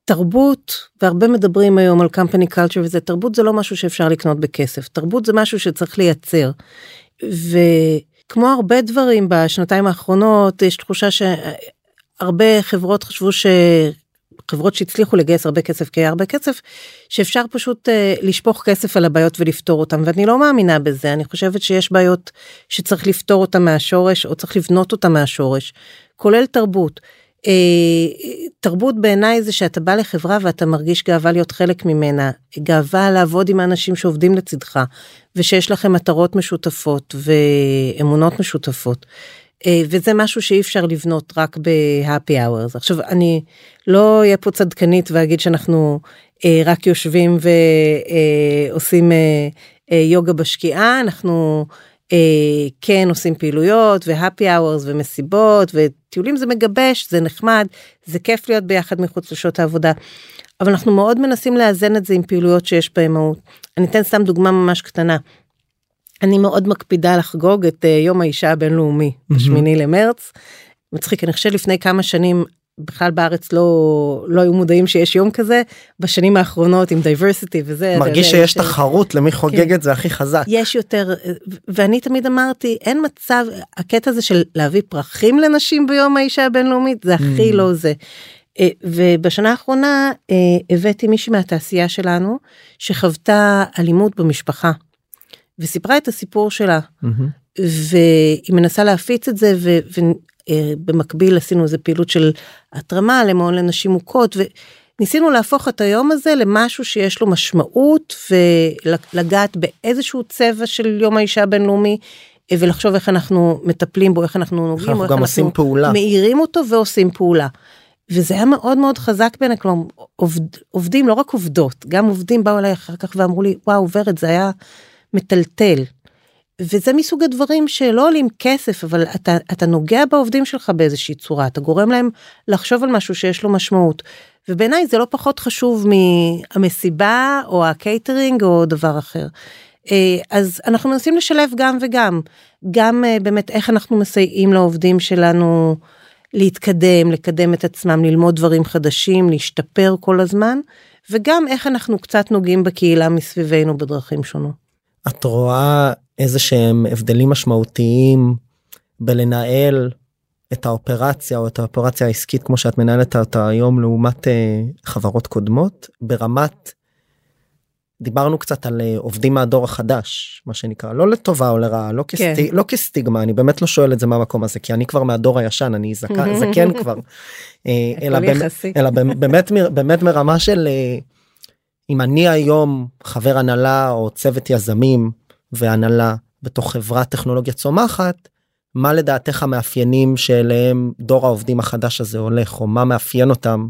תרבות והרבה מדברים היום על company culture וזה תרבות זה לא משהו שאפשר לקנות בכסף תרבות זה משהו שצריך לייצר. ו... כמו הרבה דברים בשנתיים האחרונות יש תחושה שהרבה חברות חשבו שחברות שהצליחו לגייס הרבה כסף כי היה הרבה כסף שאפשר פשוט uh, לשפוך כסף על הבעיות ולפתור אותם ואני לא מאמינה בזה אני חושבת שיש בעיות שצריך לפתור אותם מהשורש או צריך לבנות אותם מהשורש כולל תרבות. אה, תרבות בעיניי זה שאתה בא לחברה ואתה מרגיש גאווה להיות חלק ממנה, גאווה לעבוד עם האנשים שעובדים לצדך, ושיש לכם מטרות משותפות ואמונות משותפות. אה, וזה משהו שאי אפשר לבנות רק בהפי hours. עכשיו אני לא אהיה פה צדקנית ואגיד שאנחנו אה, רק יושבים ועושים יוגה בשקיעה, אנחנו אה, כן עושים פעילויות ו happy hours ומסיבות וטיולים זה מגבש זה נחמד זה כיף להיות ביחד מחוץ לשעות העבודה. אבל אנחנו מאוד מנסים לאזן את זה עם פעילויות שיש בהן מהות. אני אתן סתם דוגמה ממש קטנה. אני מאוד מקפידה לחגוג את אה, יום האישה הבינלאומי, בשמיני למרץ. מצחיק, אני חושבת לפני כמה שנים בכלל בארץ לא לא היו מודעים שיש יום כזה בשנים האחרונות עם diversity וזה מרגיש יודע, שיש תחרות למי חוגג כן. את זה הכי חזק. יש יותר ואני תמיד אמרתי אין מצב הקטע הזה של להביא פרחים לנשים ביום האישה הבינלאומית זה הכי Mm. לא זה. אה, ובשנה האחרונה אה, הבאתי מישהי מהתעשייה שלנו שחוותה אלימות במשפחה וסיפרה את הסיפור שלה מהמם. והיא מנסה להפיץ את זה ובמקביל עשינו איזה פעילות של התרמה למעון לנשים מוכות וניסינו להפוך את היום הזה למשהו שיש לו משמעות ולגעת באיזשהו צבע של יום האישה הבינלאומי אה, ולחשוב איך אנחנו מטפלים בו איך אנחנו נוגעים אנחנו איך עושים פעולה. מאירים אותו ועושים פעולה. וזה היה מאוד מאוד חזק בעיניי כלומר עובד, עובדים לא רק עובדות גם עובדים באו אליי אחר כך ואמרו לי וואו ורד זה היה מטלטל. וזה מסוג הדברים שלא עולים כסף אבל אתה אתה נוגע בעובדים שלך באיזושהי צורה אתה גורם להם לחשוב על משהו שיש לו משמעות. ובעיניי זה לא פחות חשוב מהמסיבה או הקייטרינג או דבר אחר. אה, אז אנחנו מנסים לשלב גם וגם גם אה, באמת איך אנחנו מסייעים לעובדים שלנו להתקדם לקדם את עצמם ללמוד דברים חדשים להשתפר כל הזמן וגם איך אנחנו קצת נוגעים בקהילה מסביבנו בדרכים שונות. את רואה איזה שהם הבדלים משמעותיים בלנהל את האופרציה או את האופרציה העסקית כמו שאת מנהלת אותה היום לעומת אה, חברות קודמות ברמת. דיברנו קצת על אה, עובדים מהדור החדש מה שנקרא לא לטובה או לרעה לא, כן. כסטיג, לא כסטיגמה אני באמת לא שואל את זה מהמקום הזה כי אני כבר מהדור הישן אני זקן, זקן כבר אה, אלא, יחסי. אלא באמת באמת מרמה של אה, אם אני היום חבר הנהלה או צוות יזמים והנהלה בתוך חברת טכנולוגיה צומחת מה לדעתך המאפיינים שאליהם דור העובדים החדש הזה הולך או מה מאפיין אותם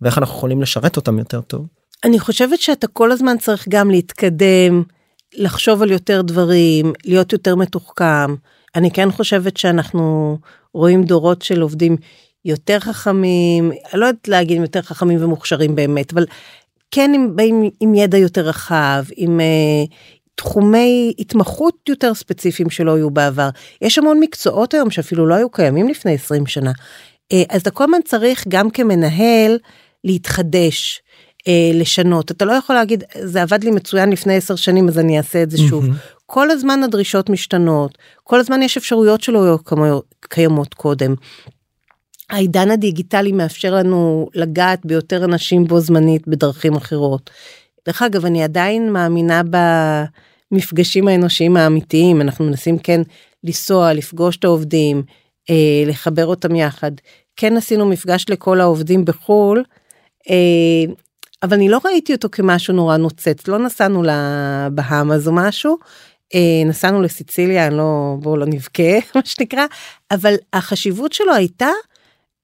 ואיך אנחנו יכולים לשרת אותם יותר טוב. אני חושבת שאתה כל הזמן צריך גם להתקדם, לחשוב על יותר דברים, להיות יותר מתוחכם. אני כן חושבת שאנחנו רואים דורות של עובדים יותר חכמים, אני לא יודעת להגיד אם יותר חכמים ומוכשרים באמת, אבל כן עם, באים עם ידע יותר רחב, עם uh, תחומי התמחות יותר ספציפיים שלא היו בעבר. יש המון מקצועות היום שאפילו לא היו קיימים לפני 20 שנה. Uh, אז אתה כל הזמן צריך גם כמנהל להתחדש. אה, לשנות אתה לא יכול להגיד זה עבד לי מצוין לפני 10 שנים אז אני אעשה את זה שוב. מהמם. כל הזמן הדרישות משתנות כל הזמן יש אפשרויות שלא היו קיימות קודם. העידן הדיגיטלי מאפשר לנו לגעת ביותר אנשים בו זמנית בדרכים אחרות. דרך אגב אני עדיין מאמינה במפגשים האנושיים האמיתיים אנחנו מנסים כן לנסוע לפגוש את העובדים אה, לחבר אותם יחד. כן עשינו מפגש לכל העובדים בחו"ל. אה, אבל אני לא ראיתי אותו כמשהו נורא נוצץ לא נסענו לבהאמאז או משהו אה, נסענו לסיציליה לא בואו לא נבכה מה שנקרא אבל החשיבות שלו הייתה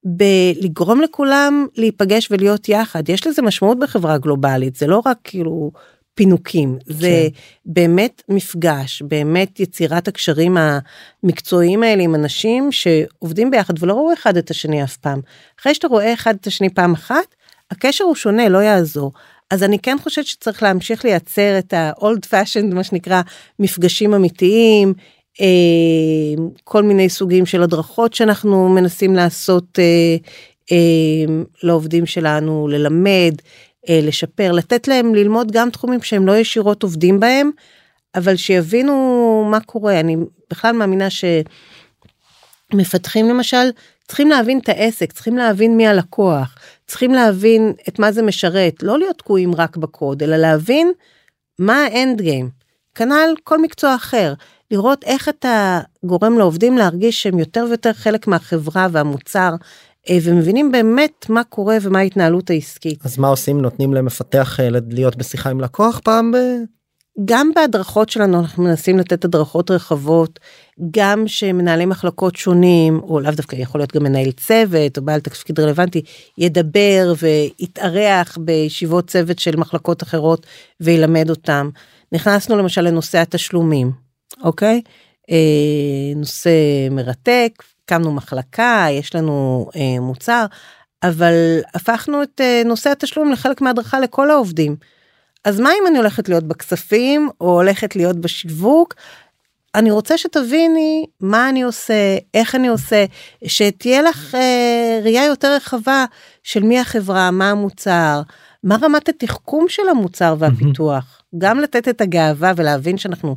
בלגרום לכולם להיפגש ולהיות יחד יש לזה משמעות בחברה גלובלית זה לא רק כאילו פינוקים זה כן. באמת מפגש באמת יצירת הקשרים המקצועיים האלה עם אנשים שעובדים ביחד ולא ראו אחד את השני אף פעם אחרי שאתה רואה אחד את השני פעם אחת הקשר הוא שונה לא יעזור. אז אני כן חושבת שצריך להמשיך לייצר את ה-old fashioned מה שנקרא מפגשים אמיתיים כל מיני סוגים של הדרכות שאנחנו מנסים לעשות אה, אה, לעובדים שלנו ללמד אה, לשפר לתת להם ללמוד גם תחומים שהם לא ישירות עובדים בהם אבל שיבינו מה קורה. אני בכלל מאמינה שמפתחים למשל צריכים להבין את העסק צריכים להבין מי הלקוח צריכים להבין את מה זה משרת לא להיות תקועים רק בקוד אלא להבין מה האנד גיים כנ"ל כל מקצוע אחר לראות איך אתה גורם לעובדים להרגיש שהם יותר ויותר חלק מהחברה והמוצר אה, ומבינים באמת מה קורה ומה ההתנהלות העסקית. אז מה עושים נותנים למפתח אה, להיות בשיחה עם לקוח פעם ב... גם בהדרכות שלנו אנחנו מנסים לתת הדרכות רחבות גם שמנהלי מחלקות שונים או לאו דווקא יכול להיות גם מנהל צוות או בעל תפקיד רלוונטי ידבר ויתארח בישיבות צוות של מחלקות אחרות וילמד אותם. נכנסנו למשל לנושא התשלומים אוקיי אה, נושא מרתק הקמנו מחלקה יש לנו אה, מוצר אבל הפכנו את אה, נושא התשלום לחלק מההדרכה לכל העובדים. אז מה אם אני הולכת להיות בכספים או הולכת להיות בשיווק? אני רוצה שתביני מה אני עושה, איך אני עושה, שתהיה לך אה, ראייה יותר רחבה של מי החברה, מה המוצר, מה רמת התחכום של המוצר והפיתוח. גם לתת את הגאווה ולהבין שאנחנו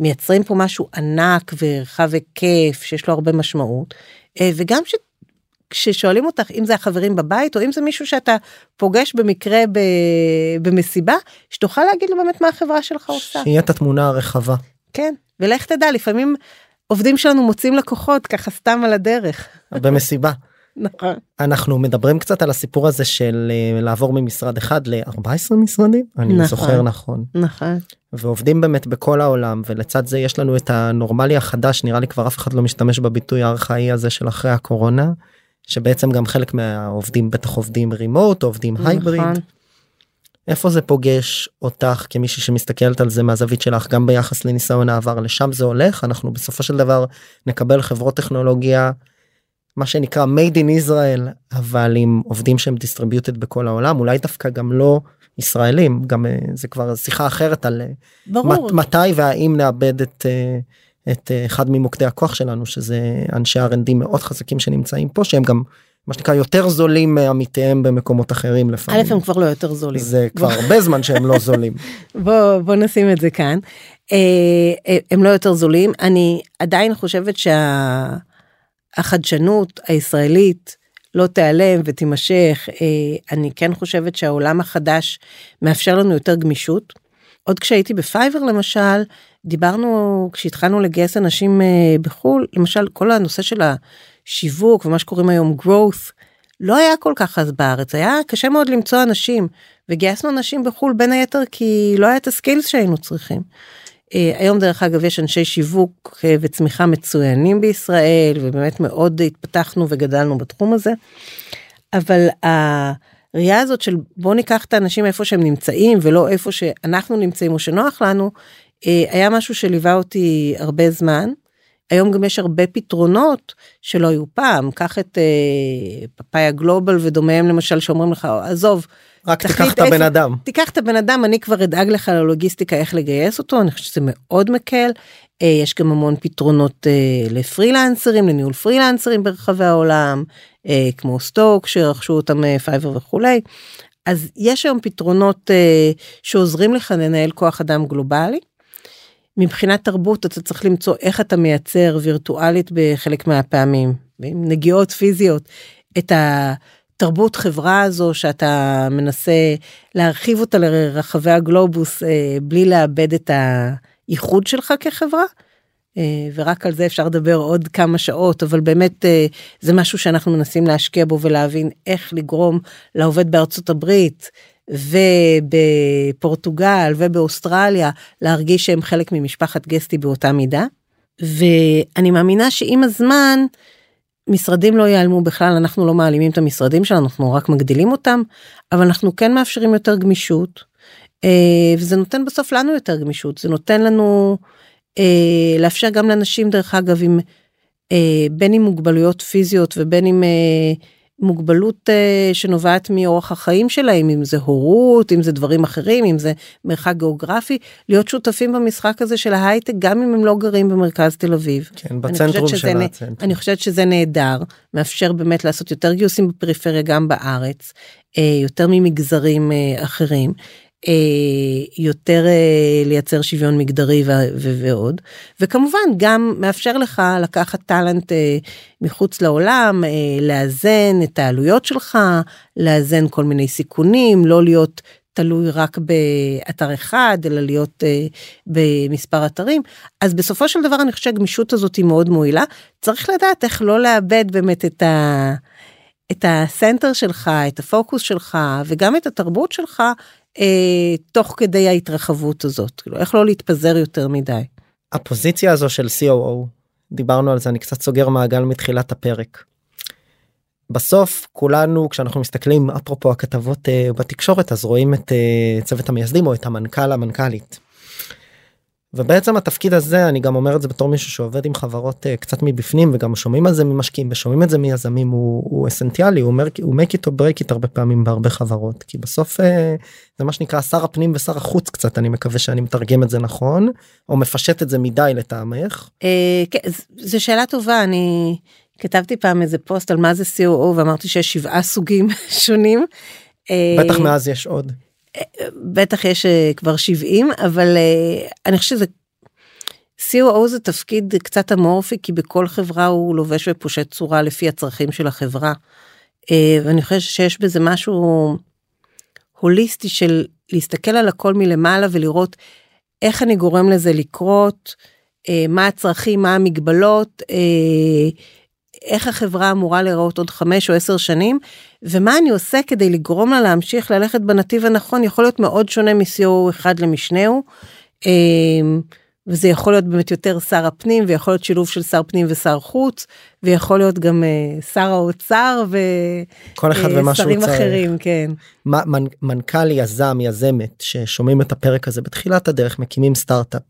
מייצרים פה משהו ענק ורחב היקף שיש לו הרבה משמעות, אה, וגם ש... כששואלים אותך אם זה החברים בבית או אם זה מישהו שאתה פוגש במקרה ב... במסיבה שתוכל להגיד לו באמת מה החברה שלך עושה. שיהיה את התמונה הרחבה. כן ולך תדע לפעמים עובדים שלנו מוצאים לקוחות ככה סתם על הדרך. במסיבה. נכון. אנחנו מדברים קצת על הסיפור הזה של אה, לעבור ממשרד אחד ל-14 משרדים אני נכון. זוכר נכון נכון. ועובדים באמת בכל העולם ולצד זה יש לנו את הנורמלי החדש נראה לי כבר אף אחד לא משתמש בביטוי הארכאי הזה של אחרי הקורונה שבעצם גם חלק מהעובדים בטח עובדים רימוט עובדים הייבריד. נכון. איפה זה פוגש אותך כמישהי שמסתכלת על זה מהזווית שלך גם ביחס לניסיון העבר לשם זה הולך אנחנו בסופו של דבר נקבל חברות טכנולוגיה מה שנקרא made in Israel אבל עם עובדים שהם distributed בכל העולם אולי דווקא גם לא ישראלים גם אה, זה כבר שיחה אחרת על אה, ברור. מת- מתי והאם נאבד את. אה, את אחד ממוקדי הכוח שלנו שזה אנשי R&D מאוד חזקים שנמצאים פה שהם גם מה שנקרא יותר זולים מעמיתיהם במקומות אחרים לפעמים. א' הם כבר לא יותר זולים. זה כבר הרבה זמן שהם לא זולים. בוא בוא נשים את זה כאן. הם לא יותר זולים אני עדיין חושבת שהחדשנות הישראלית לא תיעלם ותימשך אה, אני כן חושבת שהעולם החדש מאפשר לנו יותר גמישות. עוד כשהייתי ב Fiverr למשל דיברנו כשהתחלנו לגייס אנשים אה, בחו"ל למשל כל הנושא של השיווק ומה שקוראים היום growth לא היה כל כך אז בארץ היה קשה מאוד למצוא אנשים וגייסנו אנשים בחו"ל בין היתר כי לא היה את ה skills שהיינו צריכים. אה, היום דרך אגב יש אנשי שיווק אה, וצמיחה מצוינים בישראל ובאמת מאוד התפתחנו וגדלנו בתחום הזה. אבל הראייה הזאת של בוא ניקח את האנשים איפה שהם נמצאים ולא איפה שאנחנו נמצאים או שנוח לנו אה, היה משהו שליווה אותי הרבה זמן. היום גם יש הרבה פתרונות שלא היו פעם קח את אה, פאפאיה גלובל ודומיהם למשל שאומרים לך עזוב רק תיקח את הבן אדם. תיקח את הבן אדם אני כבר אדאג לך ללוגיסטיקה איך לגייס אותו אני חושבת שזה מאוד מקל אה, יש גם המון פתרונות אה, לפרילנסרים לניהול פרילנסרים ברחבי העולם אה, כמו Stoke שרכשו אותם אה, Fiverr וכולי. אז יש היום פתרונות אה, שעוזרים לך לנהל כוח אדם גלובלי. מבחינת תרבות אתה צריך למצוא איך אתה מייצר וירטואלית בחלק מהפעמים עם נגיעות פיזיות את התרבות חברה הזו שאתה מנסה להרחיב אותה לרחבי הגלובוס אה, בלי לאבד את הייחוד שלך כחברה. אה, ורק על זה אפשר לדבר עוד כמה שעות אבל באמת אה, זה משהו שאנחנו מנסים להשקיע בו ולהבין איך לגרום לעובד בארצות הברית ובפורטוגל ובאוסטרליה להרגיש שהם חלק ממשפחת גסטי באותה מידה. ואני מאמינה שעם הזמן משרדים לא ייעלמו בכלל אנחנו לא מעלימים את המשרדים שלנו אנחנו רק מגדילים אותם אבל אנחנו כן מאפשרים יותר גמישות אה, וזה נותן בסוף לנו יותר גמישות זה נותן לנו אה, לאפשר גם לאנשים דרך אגב עם אה, בין עם מוגבלויות פיזיות ובין עם מוגבלות אה, שנובעת מאורח החיים שלהם אם זה הורות אם זה דברים אחרים אם זה מרחק גיאוגרפי להיות שותפים במשחק הזה של ההייטק גם אם הם לא גרים במרכז תל אביב. כן, בצנטרום של הצנטרום. אני חושבת שזה נהדר מאפשר באמת לעשות יותר גיוסים בפריפריה גם בארץ אה, יותר ממגזרים אה, אחרים. אה, יותר אה, לייצר שוויון מגדרי ו- ועוד. וכמובן גם מאפשר לך לקחת טאלנט אה, מחוץ לעולם לאזן את העלויות שלך לאזן כל מיני סיכונים לא להיות תלוי רק באתר אחד אלא להיות אה, במספר אתרים. אז בסופו של דבר אני חושבת שהגמישות הזאת היא מאוד מועילה. צריך לדעת איך לא לאבד באמת את ה... את הסנטר שלך את הפוקוס שלך וגם את התרבות שלך אה, תוך כדי ההתרחבות הזאת כאילו איך לא להתפזר יותר מדי. הפוזיציה הזו של COO דיברנו על זה אני קצת סוגר מעגל מתחילת הפרק. בסוף כולנו כשאנחנו מסתכלים אפרופו הכתבות uh, בתקשורת אז רואים את uh, צוות המייסדים או את המנכ"ל המנכ"לית. ובעצם התפקיד הזה אני גם אומר את זה בתור מישהו שעובד עם חברות uh, קצת מבפנים וגם שומעים על זה ממשקיעים ושומעים את זה מיזמים הוא, הוא אסנטיאלי הוא אומר הוא make it or break it הרבה פעמים בהרבה חברות כי בסוף uh, זה מה שנקרא שר הפנים ושר החוץ קצת אני מקווה שאני מתרגם את זה נכון או מפשט את זה מדי לטעמך. אה, כן, זו שאלה טובה אני כתבתי פעם איזה פוסט על מה זה COO ואמרתי שיש שבעה סוגים שונים. בטח מאז יש עוד. בטח יש אה, כבר 70 אבל אה, אני חושבת שזה COO זה תפקיד קצת אמורפי כי בכל חברה הוא לובש ופושט צורה לפי הצרכים של החברה. אה, ואני חושבת שיש בזה משהו הוליסטי של להסתכל על הכל מלמעלה ולראות איך אני גורם לזה לקרות, מה הצרכים, מה המגבלות, איך החברה אמורה להיראות עוד חמש או עשר שנים, ומה אני עושה כדי לגרום לה להמשיך ללכת בנתיב הנכון, יכול להיות מאוד שונה מ-CO אחד למשנהו. אמ, וזה יכול להיות באמת יותר שר הפנים ויכול להיות שילוב של שר פנים ושר חוץ ויכול להיות גם uh, שר האוצר כל אחד uh. אחרים כן. מנ, מנכ"ל יזם יזמת ששומעים את הפרק הזה בתחילת הדרך מקימים סטארט-אפ.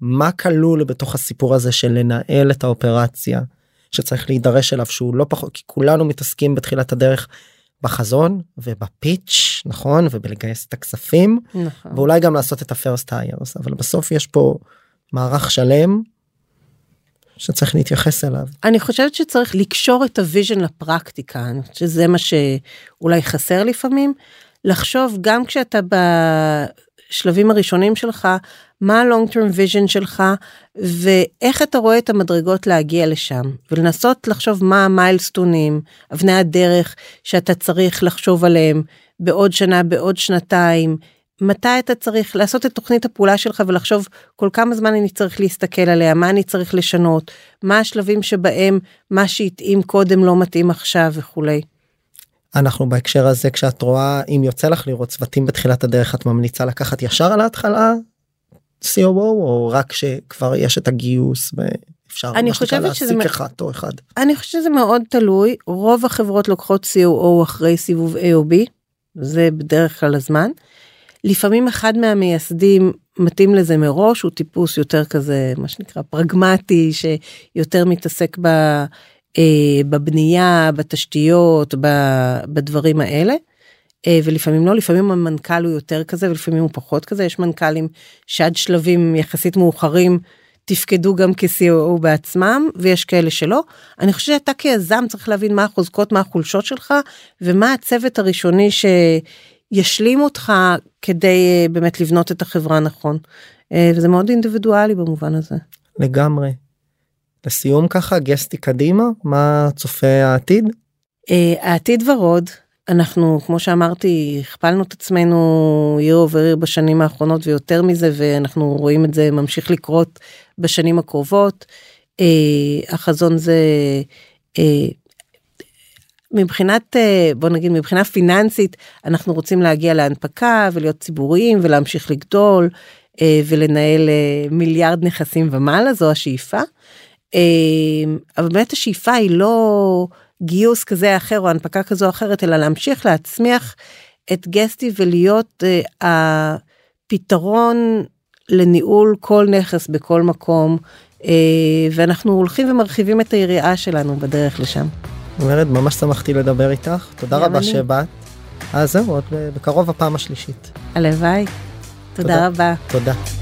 מה כלול בתוך הסיפור הזה של לנהל את האופרציה שצריך להידרש אליו שהוא לא פחות כי כולנו מתעסקים בתחילת הדרך בחזון וב pitch נכון ובלגייס את הכספים נכון. ואולי גם לעשות את ה first hires אבל בסוף יש פה מערך שלם שצריך להתייחס אליו. אני חושבת שצריך לקשור את ה vision לפרקטיקה שזה מה שאולי חסר לפעמים לחשוב גם כשאתה בשלבים הראשונים שלך מה ה-long term vision שלך ואיך אתה רואה את המדרגות להגיע לשם ולנסות לחשוב מה המיילסטונים אבני הדרך שאתה צריך לחשוב עליהם בעוד שנה בעוד שנתיים מתי אתה צריך לעשות את תוכנית הפעולה שלך ולחשוב כל כמה זמן אני צריך להסתכל עליה מה אני צריך לשנות מה השלבים שבהם מה שהתאים קודם לא מתאים עכשיו וכולי. אנחנו בהקשר הזה כשאת רואה אם יוצא לך לראות צוותים בתחילת הדרך את ממליצה לקחת ישר על ההתחלה COO או רק שכבר יש את הגיוס ואפשר אני חושבת שזה אחד או אחד. אני חושבת שזה מאוד תלוי רוב החברות לוקחות COO אחרי סיבוב A או B זה בדרך כלל הזמן. לפעמים אחד מהמייסדים מתאים לזה מראש הוא טיפוס יותר כזה מה שנקרא פרגמטי שיותר מתעסק ב, אה, בבנייה בתשתיות בדברים האלה. אה, ולפעמים לא לפעמים המנכ"ל הוא יותר כזה ולפעמים הוא פחות כזה יש מנכ"לים שעד שלבים יחסית מאוחרים תפקדו גם כ-COO בעצמם ויש כאלה שלא. אני חושבת שאתה כיזם צריך להבין מה החוזקות מה החולשות שלך ומה הצוות הראשוני שישלים אותך כדי אה, באמת לבנות את החברה נכון. אה, וזה מאוד אינדיבידואלי במובן הזה. לגמרי. לסיום ככה גסטי קדימה מה צופה העתיד? העתיד ורוד אנחנו כמו שאמרתי הכפלנו את עצמנו year over year בשנים האחרונות ויותר מזה ואנחנו רואים את זה ממשיך לקרות בשנים הקרובות. אה, החזון זה אה, מבחינת אה, בוא נגיד מבחינה פיננסית אנחנו רוצים להגיע להנפקה ולהיות ציבוריים ולהמשיך לגדול אה, ולנהל אה, מיליארד נכסים ומעלה זו השאיפה. אבל באמת השאיפה היא לא גיוס כזה אחר או הנפקה כזו או אחרת אלא להמשיך להצמיח את גסטי ולהיות uh, הפתרון לניהול כל נכס בכל מקום uh, ואנחנו הולכים ומרחיבים את היריעה שלנו בדרך לשם. אומרת ממש שמחתי לדבר איתך תודה רבה אני. שבאת. אז זהו עוד בקרוב הפעם השלישית. הלוואי. תודה, תודה רבה. תודה.